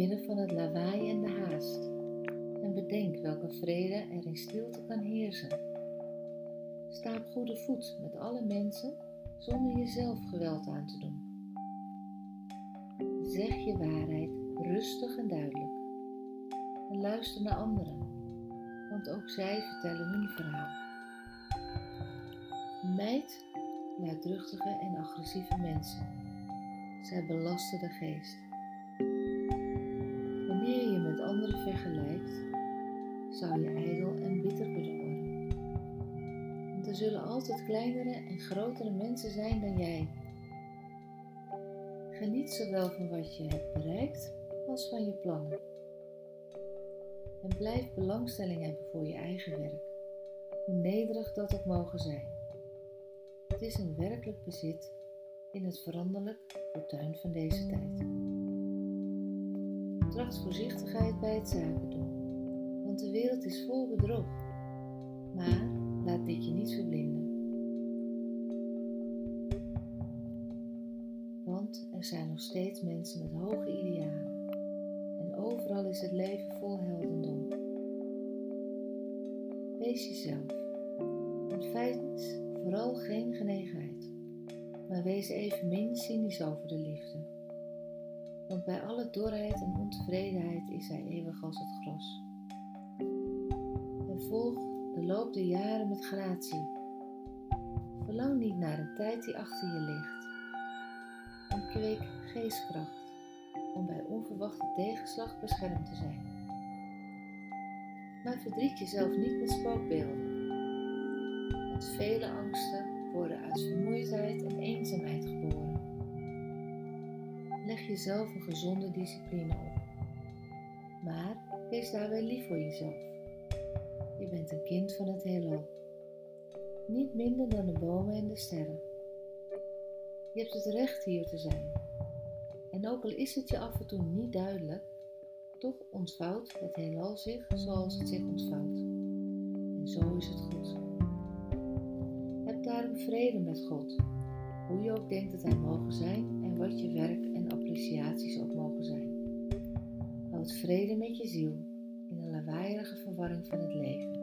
Binnen van het lawaai en de haast en bedenk welke vrede er in stilte kan heersen. Sta op goede voet met alle mensen zonder jezelf geweld aan te doen. Zeg je waarheid rustig en duidelijk en luister naar anderen, want ook zij vertellen hun verhaal. Mijd luidruchtige en agressieve mensen. Zij belasten de geest. Zou je ijdel en bitter kunnen worden. Want er zullen altijd kleinere en grotere mensen zijn dan jij. Geniet zowel van wat je hebt bereikt als van je plannen. En blijf belangstelling hebben voor je eigen werk, hoe nederig dat ook mogen zijn. Het is een werkelijk bezit in het veranderlijk fortuin van deze tijd. Tracht voorzichtigheid bij het zaken doen, want de wereld is vol bedrog. Maar laat dit je niet verblinden. Want er zijn nog steeds mensen met hoge idealen en overal is het leven vol heldendom. Wees jezelf en feit vooral geen genegenheid, maar wees evenmin cynisch over de liefde. Want bij alle dorheid en ontevredenheid is hij eeuwig als het gras. Volg de loop der jaren met gratie. Verlang niet naar een tijd die achter je ligt. En kweek geestkracht om bij onverwachte tegenslag beschermd te zijn. Maar verdriet jezelf niet met spookbeelden. Met vele angsten worden uit vermoeidheid en eenzaamheid geboren. Leg jezelf een gezonde discipline op. Maar wees daarbij lief voor jezelf. Je bent een kind van het heelal. Niet minder dan de bomen en de sterren. Je hebt het recht hier te zijn. En ook al is het je af en toe niet duidelijk, toch ontvouwt het heelal zich zoals het zich ontvouwt. En zo is het goed. Heb daarom vrede met God, hoe je ook denkt dat Hij mogen zijn en wat je werk en appreciaties ook mogen zijn. Houd vrede met je ziel in de lawaaierige verwarring van het leven.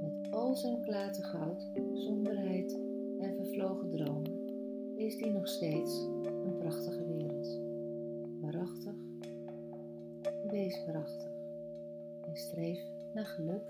Met al zijn klatergoud, somberheid en vervlogen dromen is die nog steeds een prachtige wereld. Waarachtig, wees waarachtig en streef naar geluk